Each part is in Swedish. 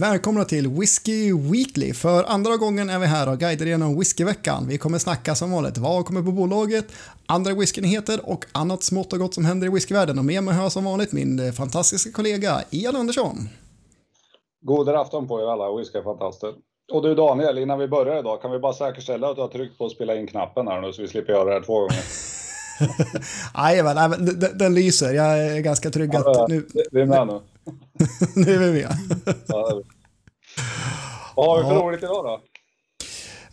Välkomna till Whiskey Weekly. För andra gången är vi här och guidar igenom whiskyveckan. Vi kommer snacka som vanligt vad kommer på bolaget, andra whiskynyheter och annat smått och gott som händer i whiskyvärlden. Och med mig har jag som vanligt min fantastiska kollega Ian Andersson. God afton på er alla whiskyfantaster. Och du Daniel, innan vi börjar idag, kan vi bara säkerställa att du har tryckt på spela in-knappen här nu så vi slipper göra det här två gånger? Jajamän, den, den lyser. Jag är ganska trygg att nu... Vi är med nu. nu är vi med. ja, Vad har vi för ja. roligt idag då?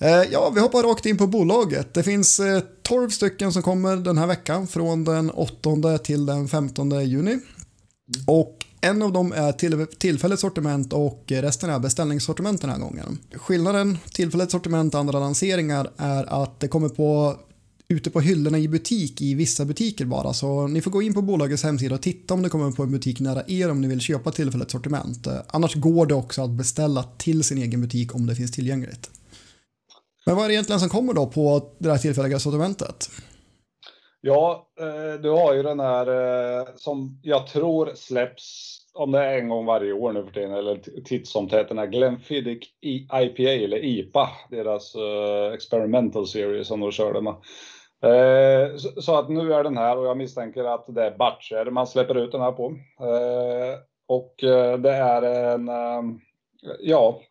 Eh, ja, vi hoppar rakt in på bolaget. Det finns 12 eh, stycken som kommer den här veckan från den 8 till den 15 juni. Och en av dem är till, tillfälligt sortiment och resten är beställningssortiment den här gången. Skillnaden tillfälligt sortiment och andra lanseringar är att det kommer på ute på hyllorna i butik i vissa butiker bara. Så ni får gå in på bolagets hemsida och titta om det kommer på en butik nära er om ni vill köpa tillfälligt sortiment. Annars går det också att beställa till sin egen butik om det finns tillgängligt. Men vad är det egentligen som kommer då på det här tillfälliga sortimentet? Ja, eh, du har ju den här eh, som jag tror släpps om det är en gång varje år nu för tiden, eller titt som tätt, den här Glenfiddich IPA eller IPA, deras eh, experimental series som de körde med. Eh, så att nu är den här och jag misstänker att det är batcher man släpper ut den här på. Eh, och eh, det är en, ja,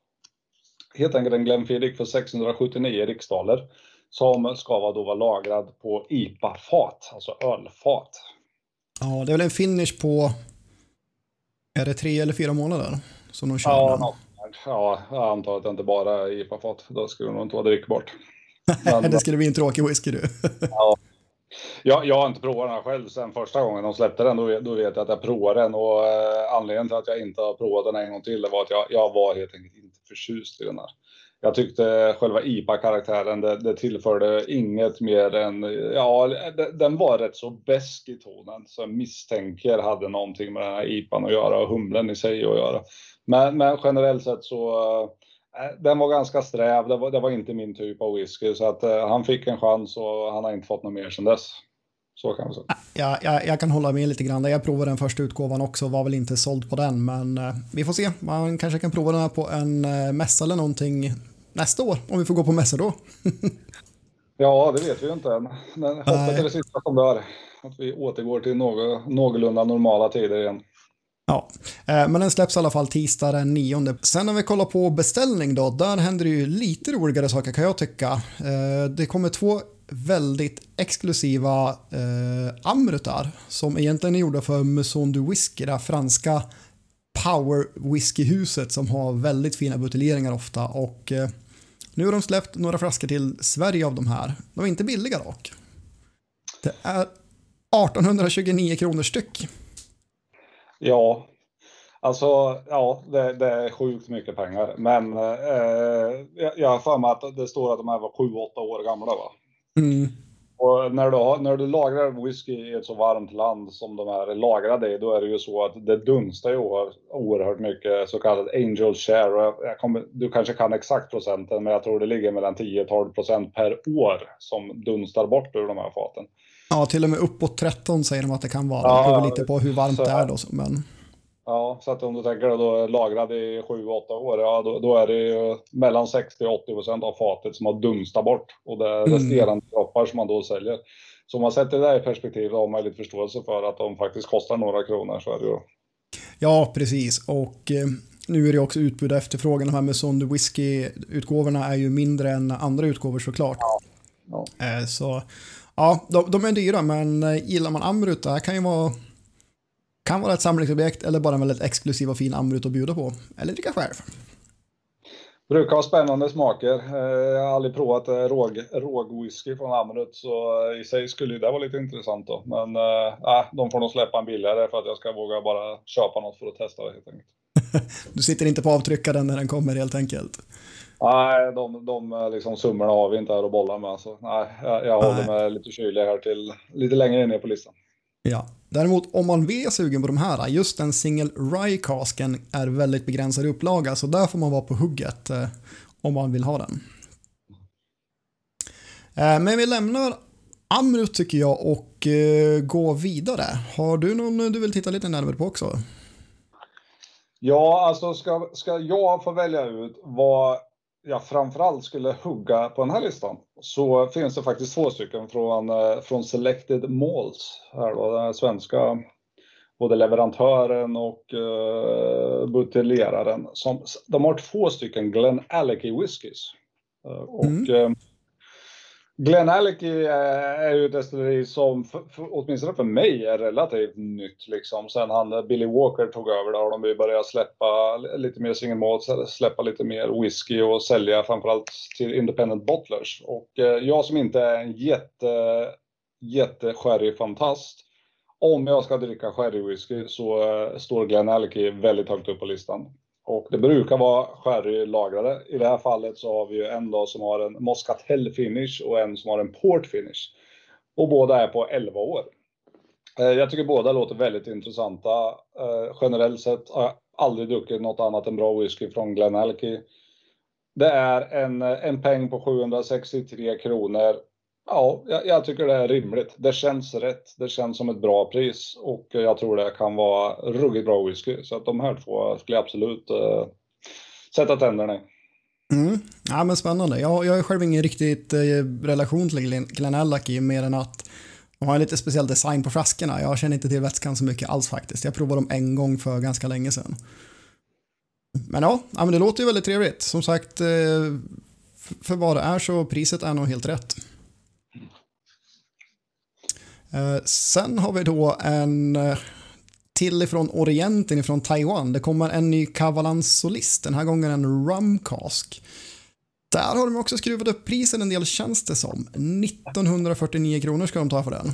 helt enkelt en Glenfiddich för 679 riksdaler som ska då vara lagrad på IPA-fat, alltså ölfat. Ja, det är väl en finish på, är det tre eller fyra månader som de kör? Ja, ja jag antar att det inte bara är IPA-fat, då skulle det nog inte vara drickbart. Men, det skulle bli en tråkig whisky du. ja. Jag, jag har inte provat den själv sen första gången de släppte den. Då, då vet jag att jag provade den och eh, anledningen till att jag inte har provat den en gång till var att jag, jag var helt enkelt inte förtjust i den här. Jag tyckte själva IPA-karaktären, det, det tillförde inget mer än, ja, det, den var rätt så besk i tonen. Så jag misstänker hade någonting med den här IPAn att göra och humlen i sig att göra. Men, men generellt sett så Eh, den var ganska sträv, det var, det var, inte min typ av whisky. Så att uh, han fick en chans och han har inte fått något mer sedan dess. Så kan man säga. Ja, jag, jag kan hålla med lite grann. Jag provade den första utgåvan också, var väl inte såld på den. Men uh, vi får se, man kanske kan prova den här på en uh, mässa eller någonting nästa år. Om vi får gå på mässor då. ja, det vet vi ju inte än. Men hoppet är det sista som dör. Att vi återgår till någ någorlunda normala tider igen. Ja, eh, men den släpps i alla fall tisdag den 9. Sen när vi kollar på beställning då, där händer det ju lite roligare saker kan jag tycka. Eh, det kommer två väldigt exklusiva eh, amrutar som egentligen är gjorda för Maison du Whisky, det franska power whiskyhuset som har väldigt fina buteljeringar ofta och eh, nu har de släppt några flaskor till Sverige av de här. De är inte billiga dock. Det är 1829 kronor styck. Ja, alltså ja, det, det, är sjukt mycket pengar. Men eh, jag har för mig att det står att de här var 7-8 år gamla va? Mm. Och när du, när du lagrar whisky i ett så varmt land som de här är lagrade i, då är det ju så att det dunstar ju oerhört mycket så kallad angel share. Jag kommer, du kanske kan exakt procenten, men jag tror det ligger mellan 10-12 procent per år som dunstar bort ur de här faten. Ja, till och med uppåt 13 säger de att det kan vara. Ja, det beror lite på hur varmt det är då. Men... Ja, så att om du tänker då lagrad i 7-8 år, ja då, då, är det ju mellan 60 och 80 procent av fatet som har dunstat bort och det är mm. resterande droppar som man då säljer. Så om man sätter det i perspektiv har man lite förståelse för att de faktiskt kostar några kronor så är det ju. Ja, precis och eh, nu är det också utbud och efterfrågan. De här med Sondy Whisky-utgåvorna är ju mindre än andra utgåvor såklart. Ja. Ja. Eh, så Ja, de, de är dyra, men eh, gillar man Amrut, det här kan ju vara kan vara ett samlingsobjekt eller bara en väldigt exklusiv och fin Amrut att bjuda på. Eller dricka själv. Brukar ha spännande smaker. Eh, jag har aldrig provat eh, råg, rågwhisky från Amrut så i sig skulle det vara lite intressant då. Men äh, de får nog släppa en billigare för att jag ska våga bara köpa något för att testa det helt enkelt. du sitter inte på avtryckaren när den kommer helt enkelt? Nej, de, de liksom summorna har vi inte här att bolla med. Så nej, jag, jag håller mig lite kylig här till lite längre ner på listan. Ja, däremot om man är sugen på de här, just en single rye casken är väldigt begränsad i upplaga, så där får man vara på hugget eh, om man vill ha den. Eh, men vi lämnar Amrut tycker jag och eh, går vidare. Har du någon du vill titta lite närmare på också? Ja, alltså ska, ska jag få välja ut vad jag framförallt skulle hugga på den här listan så finns det faktiskt två stycken från, eh, från Selected Malls, här då, den svenska både leverantören och uh, buteljeraren. Som, de har två stycken Glen Alecky whiskys. Uh, och mm. Glen Alec är ju ett destilleri som för, för, åtminstone för mig är relativt nytt. Liksom. Sen han Billy Walker tog över där har de börjat släppa lite mer single malt, släppa lite mer whisky och sälja framförallt till independent bottlers. Och eh, jag som inte är en jätte, jätte fantast om jag ska dricka sherrywhisky så eh, står Glen Alec väldigt högt upp på listan. Och det brukar vara sherrylagrade. I det här fallet så har vi ju en då som har en Moscatel finish och en som har en port finish. Och båda är på 11 år. Eh, jag tycker båda låter väldigt intressanta. Eh, generellt sett har jag aldrig druckit något annat än bra whisky från Glen Det är en, eh, en peng på 763 kronor Ja, jag, jag, tycker det är rimligt. Det känns rätt. Det känns som ett bra pris och jag tror det kan vara ruggigt bra whisky. Så att de här två skulle jag absolut eh, sätta tänderna i. Mm. Ja, men spännande. Jag, jag har själv ingen riktigt eh, relation till Glenelg mer än att de har en lite speciell design på flaskorna. Jag känner inte till vätskan så mycket alls faktiskt. Jag provade dem en gång för ganska länge sedan. Men ja, ja men det låter ju väldigt trevligt. Som sagt, eh, för vad det är så priset är nog helt rätt. Eh, sen har vi då en eh, till ifrån Orienten, ifrån Taiwan. Det kommer en ny Kavalan Solist, den här gången en Rumcask. Där har de också skruvat upp priset en del känns det som. 1949 kronor ska de ta för den.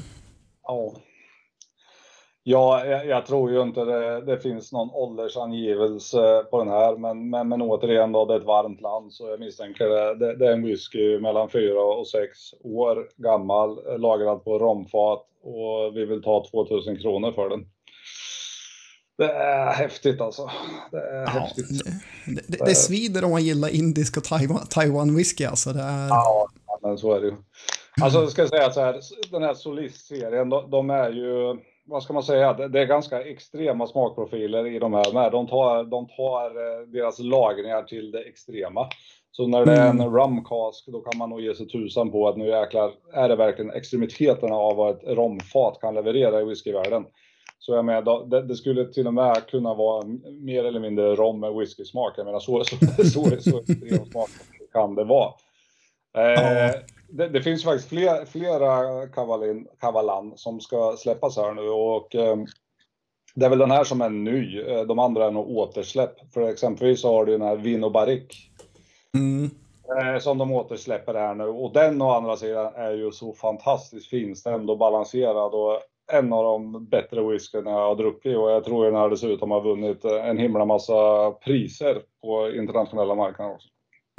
Ja, Ja, jag, jag, tror ju inte det, det, finns någon åldersangivelse på den här, men, men, men återigen då, det är ett varmt land så jag misstänker det. Det, det är en whisky mellan fyra och sex år gammal, lagrad på romfat och vi vill ta 2000 kronor för den. Det är häftigt alltså. Det är ja, häftigt. Det, det, det svider om man gillar indisk och Taiwan, Taiwan whisky alltså. Det är... Ja, men så är det ju. Alltså ska jag säga så här, den här Solist-serien, de, de är ju vad ska man säga, det är ganska extrema smakprofiler i de här med. De tar, de tar eh, deras lagringar till det extrema. Så när det är en mm. rumcask då kan man nog ge sig tusan på att nu jäklar är det verkligen extremiteterna av vad ett romfat kan leverera i whiskyvärlden. Så jag menar, det, det, skulle till och med kunna vara mer eller mindre rom med whiskysmak. Jag menar så, så, så, så, så extrem smak kan det vara. Eh, det, det, finns faktiskt fler, flera kavalin, Kavalan som ska släppas här nu och eh, det är väl den här som är ny. Eh, de andra är nog återsläpp. För exempelvis så har du den här Vino Barrique. Mm. Eh, som de återsläpper här nu och den å andra sidan är ju så fantastiskt finstämd och balanserad och en av de bättre whiskyna jag har druckit och jag tror den här dessutom har vunnit en himla massa priser på internationella marknader också.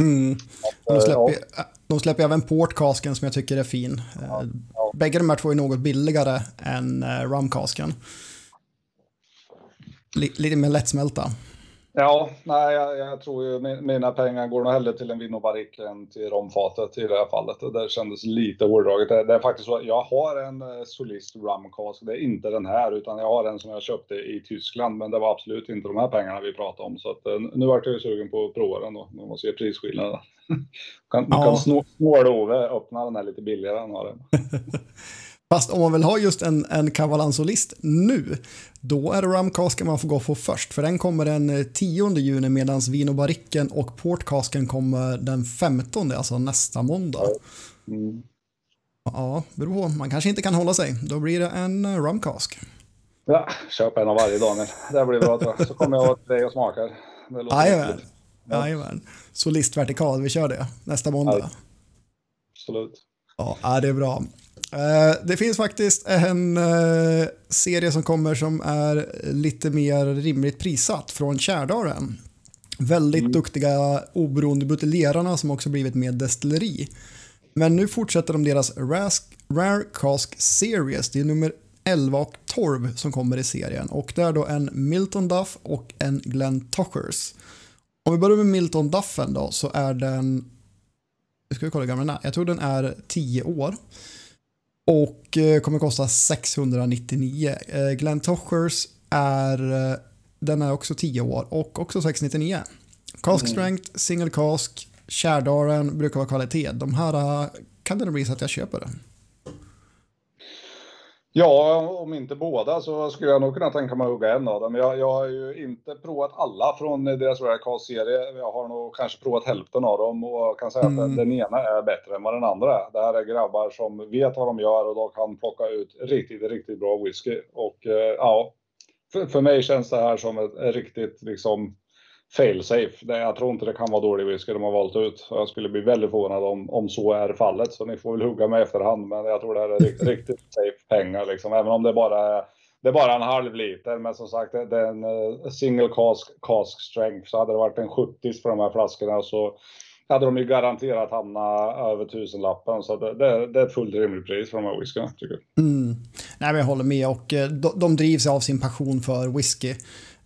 Mm. De, släpper, ja. De släpper även portkasken som jag tycker är fin. Ja, ja. Bägge de här två är något billigare än uh, rumkasken. Lite mer lättsmälta. Ja, nej, jag, jag, tror ju mina pengar går nog hellre till en Vino Barrique än till romfatet i det här fallet. Det kändes lite hårdraget. Det, det är faktiskt så jag har en uh, Solist Rumcast. Det är inte den här, utan jag har en som jag köpte i Tyskland. Men det var absolut inte de här pengarna vi pratade om. Så att, uh, nu vart jag ju sugen på att prova den då, när man ser prisskillnaden. kan, ja. kan snål-Ove öppna den här lite billigare än har den. Fast om man vill ha just en, en Cavalansolist nu, då är det Rumcasken man får gå på först. För den kommer den 10 eh, juni medan Vinobaricken och Portcasken kommer den 15, alltså nästa måndag. Mm. Ja, beror på. Man kanske inte kan hålla sig. Då blir det en eh, Rumcask. Ja, köp en av varje Daniel. Det blir bra tror jag. Så kommer jag åt dig och smakar. Jajamän. Jajamän. Solist vertikal, vi kör det nästa måndag. Absolut. Ja, det är bra. Eh, det finns faktiskt en uh, serie som kommer som är lite mer rimligt prissatt från Kärdaren. Väldigt mm. duktiga oberoende buteljerarna som också blivit med destilleri. Men nu fortsätter de deras Rask, Rare Cask Series. Det är nummer 11 och 12 som kommer i serien. Och det är då en Milton Duff och en Glenn Tochers. Om vi börjar med Milton Duffen då så är den, nu ska vi kolla hur gammal den är, jag tror den är 10 år. Och eh, kommer kosta 699. Eh, Glenn Tochers är den är också 10 år och också 699. Cask Mm. strength, single cask, Kärdaren brukar vara kvalitet. De här eh, kan det bli så att jag köper det. Ja, om inte båda så skulle jag nog kunna tänka mig att hugga en av dem. Jag, jag har ju inte provat alla från deras Rare. Jag har nog kanske provat hälften av dem och kan säga att Mm. den, den ena är bättre än vad den andra är. Det här är grabbar som vet vad de gör och de kan plocka ut riktigt, riktigt bra whisky. Och eh, ja, för, för mig känns det här som ett riktigt liksom fail-safe. Jag tror inte det kan vara dålig whisky de har valt ut. Jag skulle bli väldigt förvånad om, om så är fallet. Så ni får väl hugga med efterhand. Men jag tror det här är riktigt, riktigt safe pengar liksom. Även om det bara är, det är bara en halv liter. Men som sagt, det är en eh, single cask, cask strength. Så hade det varit en 70 för de här flaskorna så hade de ju garanterat hamnat över tusenlappen. Så det, det, det är ett fullt rimligt pris för de här whiskyna tycker jag. Mm. Nej, men jag håller med och eh, de, de drivs av sin passion för whisky.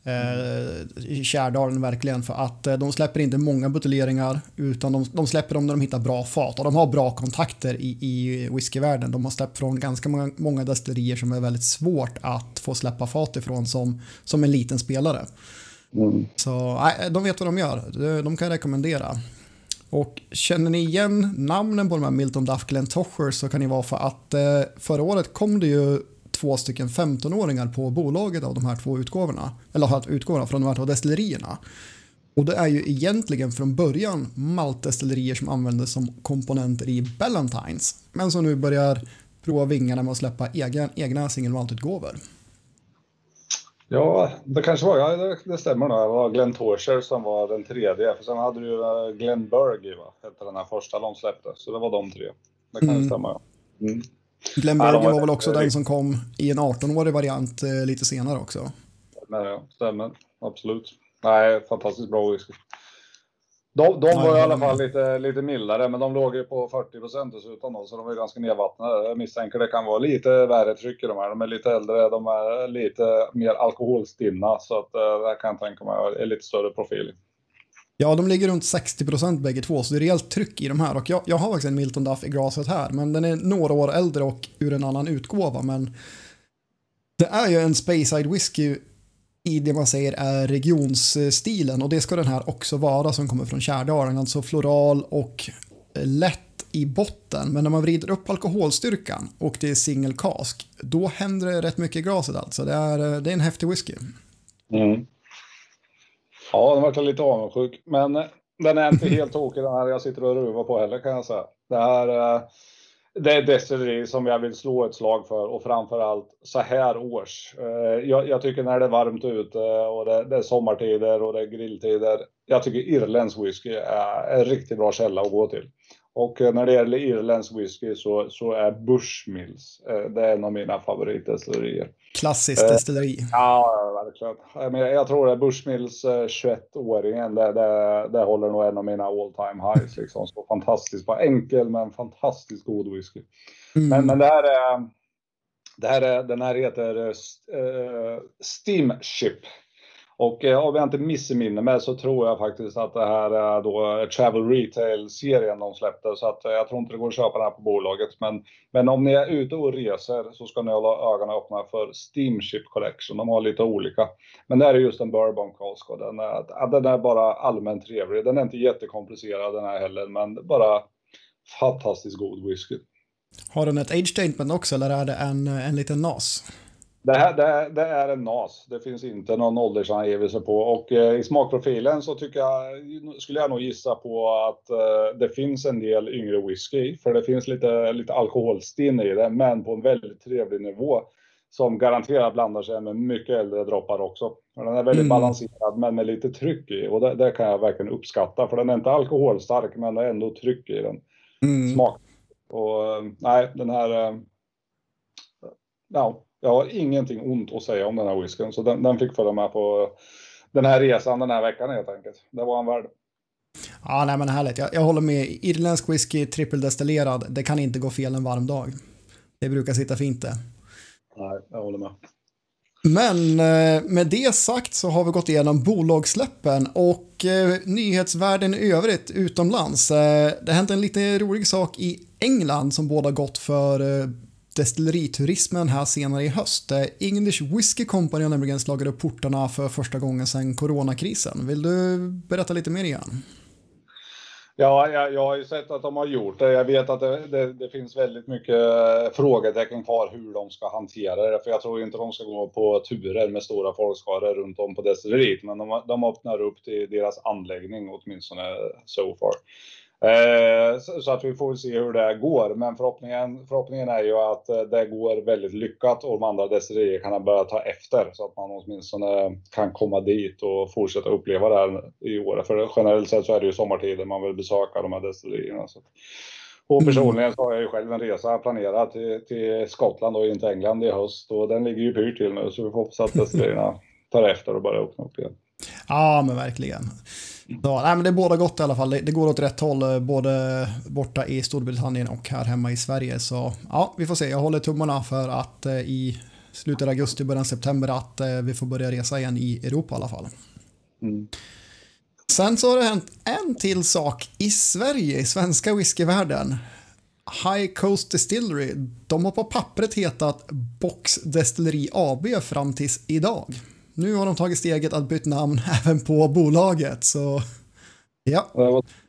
Eh, i Kärdalen verkligen för att eh, de släpper inte många buteljeringar utan de, de släpper dem när de hittar bra fat och de har bra kontakter i, i whiskyvärlden. De har släppt från ganska många, många destillerier som är väldigt svårt att få släppa fat ifrån som, som en liten spelare. Så nej, de vet vad de gör. De- kan rekommendera. Och känner ni igen namnen på de här Milton Duff Glen Tochers så kan ni vara för att eh, förra året kom det ju två stycken 15-åringar på bolaget av de här två utgåvorna. Eller utgåvorna från de här två destillerierna. Och det är ju egentligen från början maltdestillerier som användes som komponenter i Ballantines. Men som nu börjar prova vingarna med att släppa egen, egna single malt-utgåvor. Ja, det kanske var, ja det, det stämmer nog. Det var Glenn Torcher som var den tredje. För sen hade du ju eh, Glenn Berg, va? Hette den här första de släppte. Så det var de tre. Det kan Mm. stämma, ja. Mm. Glenbergen Ja, de var- väl också den som kom i en 18-årig variant eh, lite senare också. Ja, stämmer. Absolut. Nej, fantastiskt bra whisky. De, de var i alla fall lite, lite mildare, men de låg ju på 40 procent dessutom då, så de var ganska nedvattnade. Jag misstänker det kan vara lite värre tryck i de här. De är lite äldre, de är lite mer alkoholstinna, så att eh, det kan jag tänka mig är lite större profil. Ja, de ligger runt 60% bägge två, så det är rejält tryck i de här. Och jag, jag har faktiskt en Milton Duff i glaset här, men den är några år äldre och ur en annan utgåva. Men det är ju en Speyside whisky i det man säger är regionsstilen och det ska den här också vara som kommer från Kärdalen, alltså floral och lätt i botten. Men när man vrider upp alkoholstyrkan och det är single cask, då händer det rätt mycket i glaset alltså. Det är, det är en häftig whisky. Mm. Ja, den vart jag lite avundsjuk. Men eh, den är inte helt tokig den här jag sitter och ruvar på heller kan jag säga. Det här eh, det är destilleri som jag vill slå ett slag för och framförallt så här års. Eh, jag, jag tycker när det är varmt ute och det, det är sommartider och det är grilltider. Jag tycker irländsk whisky är en riktigt bra källa att gå till. Och eh, när det gäller irländsk whisky så, så är Bushmills, eh, det är en av mina favoritdestillerier. Klassiskt Eh, destilleri. Ja, verkligen. Jag, men jag tror är Bushmills eh, 21-åringen, det, det, det håller nog en av mina all time highs. Liksom. Så fantastiskt, bara enkel men fantastiskt god whisky. Mm. Men, men det här är, det här är, den här heter uh, Steamship. Och eh, om jag inte missminner mig så tror jag faktiskt att det här är då eh, Travel Retail-serien de släppte. Så att eh, jag tror inte det går att köpa den här på bolaget. Men, men om ni är ute och reser så ska ni hålla ögonen öppna för Steamship Collection. De har lite olika. Men det här är just en Bourbon Cask och den är, den är bara allmänt trevlig. Den är inte jättekomplicerad den här heller, men bara fantastiskt god whisky. Har den ett age statement också eller är det en, en liten nas? Det, här, det, är- det är en NAS. Det finns inte någon åldersangivelse på. Och eh, i smakprofilen så tycker jag, skulle jag nog gissa på att eh, det finns en del yngre whisky. För det finns lite, lite alkoholstinn i det, men på en väldigt trevlig nivå. Som garanterat blandar sig med mycket äldre droppar också. Den är väldigt Mm. balanserad, men med lite tryck i. Och det, det kan jag verkligen uppskatta. För den är inte alkoholstark, men det är ändå tryck i den Mm. smak. Och eh, nej, den här... eh, Ja, jag har ingenting ont att säga om den här whiskyn. Så den, den fick följa med på den här resan den här veckan helt enkelt. Det var en värld. Ja, nej men härligt. Jag, jag håller med. Irländsk whisky, trippeldestillerad, det kan inte gå fel en varm dag. Det brukar sitta fint det. Nej, jag håller med. Men eh, med det sagt så har vi gått igenom bolagssläppen och eh, nyhetsvärlden i övrigt utomlands. Eh, det hänt en lite rolig sak i England som båda gått för destilleriturismen här senare i höst. Eh, English Whiskey Company har nämligen slagit upp portarna för första gången sedan coronakrisen. Vill du berätta lite mer igen? Ja, jag, jag har ju sett att de har gjort det. Jag vet att det, det, det, finns väldigt mycket eh, frågetecken kvar hur de ska hantera det. För jag tror inte de ska gå på turer med stora folkskaror runt om på destilleriet. Men de, de öppnar upp till deras anläggning åtminstone so far. Eh, så att vi får se hur det går. Men förhoppningen, förhoppningen är ju att eh, det går väldigt lyckat och de andra destillerierna kan börja ta efter så att man åtminstone kan komma dit och fortsätta uppleva det här i år. För generellt sett så är det ju sommartider man vill besöka de här destillerierna. Så. Och mm. personligen så har jag ju själv en resa planerad till, till Skottland och inte England i höst och den ligger ju pyrt till nu så vi får hoppas att destillerierna tar efter och börjar öppna upp igen. Ja, men verkligen. Så, nej, men det båda gott i alla fall. Det, det, går åt rätt håll, eh, både borta i Storbritannien och här hemma i Sverige. Så ja, vi får se. Jag håller tummarna för att eh, i slutet av augusti, början av september att eh, vi får börja resa igen i Europa i alla fall. Mm. Sen så har det hänt en till sak i Sverige, i svenska whiskyvärlden. High Coast Distillery, de har på pappret hetat Box Destilleri AB fram tills idag nu har de tagit steget att byta namn även på bolaget. Så ja.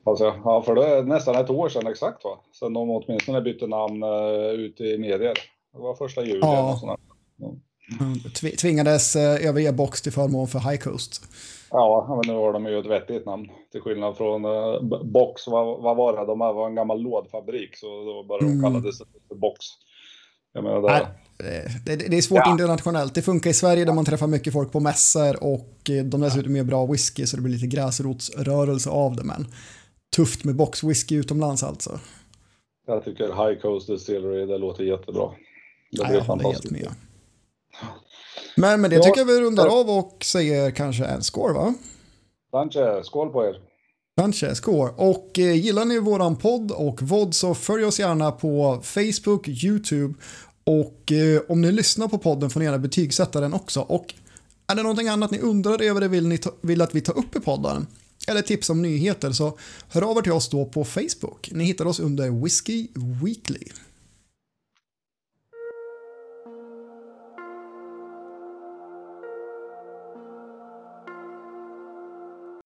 Alltså, ja, för det är nästan ett år sedan exakt va? Sen de åtminstone bytte namn uh, ute i medier. Det var första juli. Ja. Ja. Mm, tvingades uh, överge Box till förmån för High Coast. Ja, men nu har de ju ett vettigt namn. Till skillnad från uh, Box, vad, vad var det? De var en gammal lådfabrik så då började de kalla det för Box. Jag menar, det, det, det, är svårt ja. internationellt. Det funkar i Sverige där man träffar mycket folk på mässor och eh, de dessutom gör bra whisky så det blir lite gräsrotsrörelse av det. Men tufft med boxwhisky utomlands alltså. Jag tycker High Coast Distillery, det låter jättebra. Det blir fantastiskt. Helt med. Men med det ja. tycker jag vi rundar av och säger kanske en score va? Kanske, skål på er. Kanske, skål. Och eh, gillar ni våran podd och VOD så följ oss gärna på Facebook, YouTube och eh, om ni lyssnar på podden får ni gärna betygsätta den också. Och är det någonting annat ni undrar över det vill, ni ta, vill att vi tar upp i podden eller tips om nyheter så hör av er till oss då på Facebook. Ni hittar oss under Whiskey Weekly.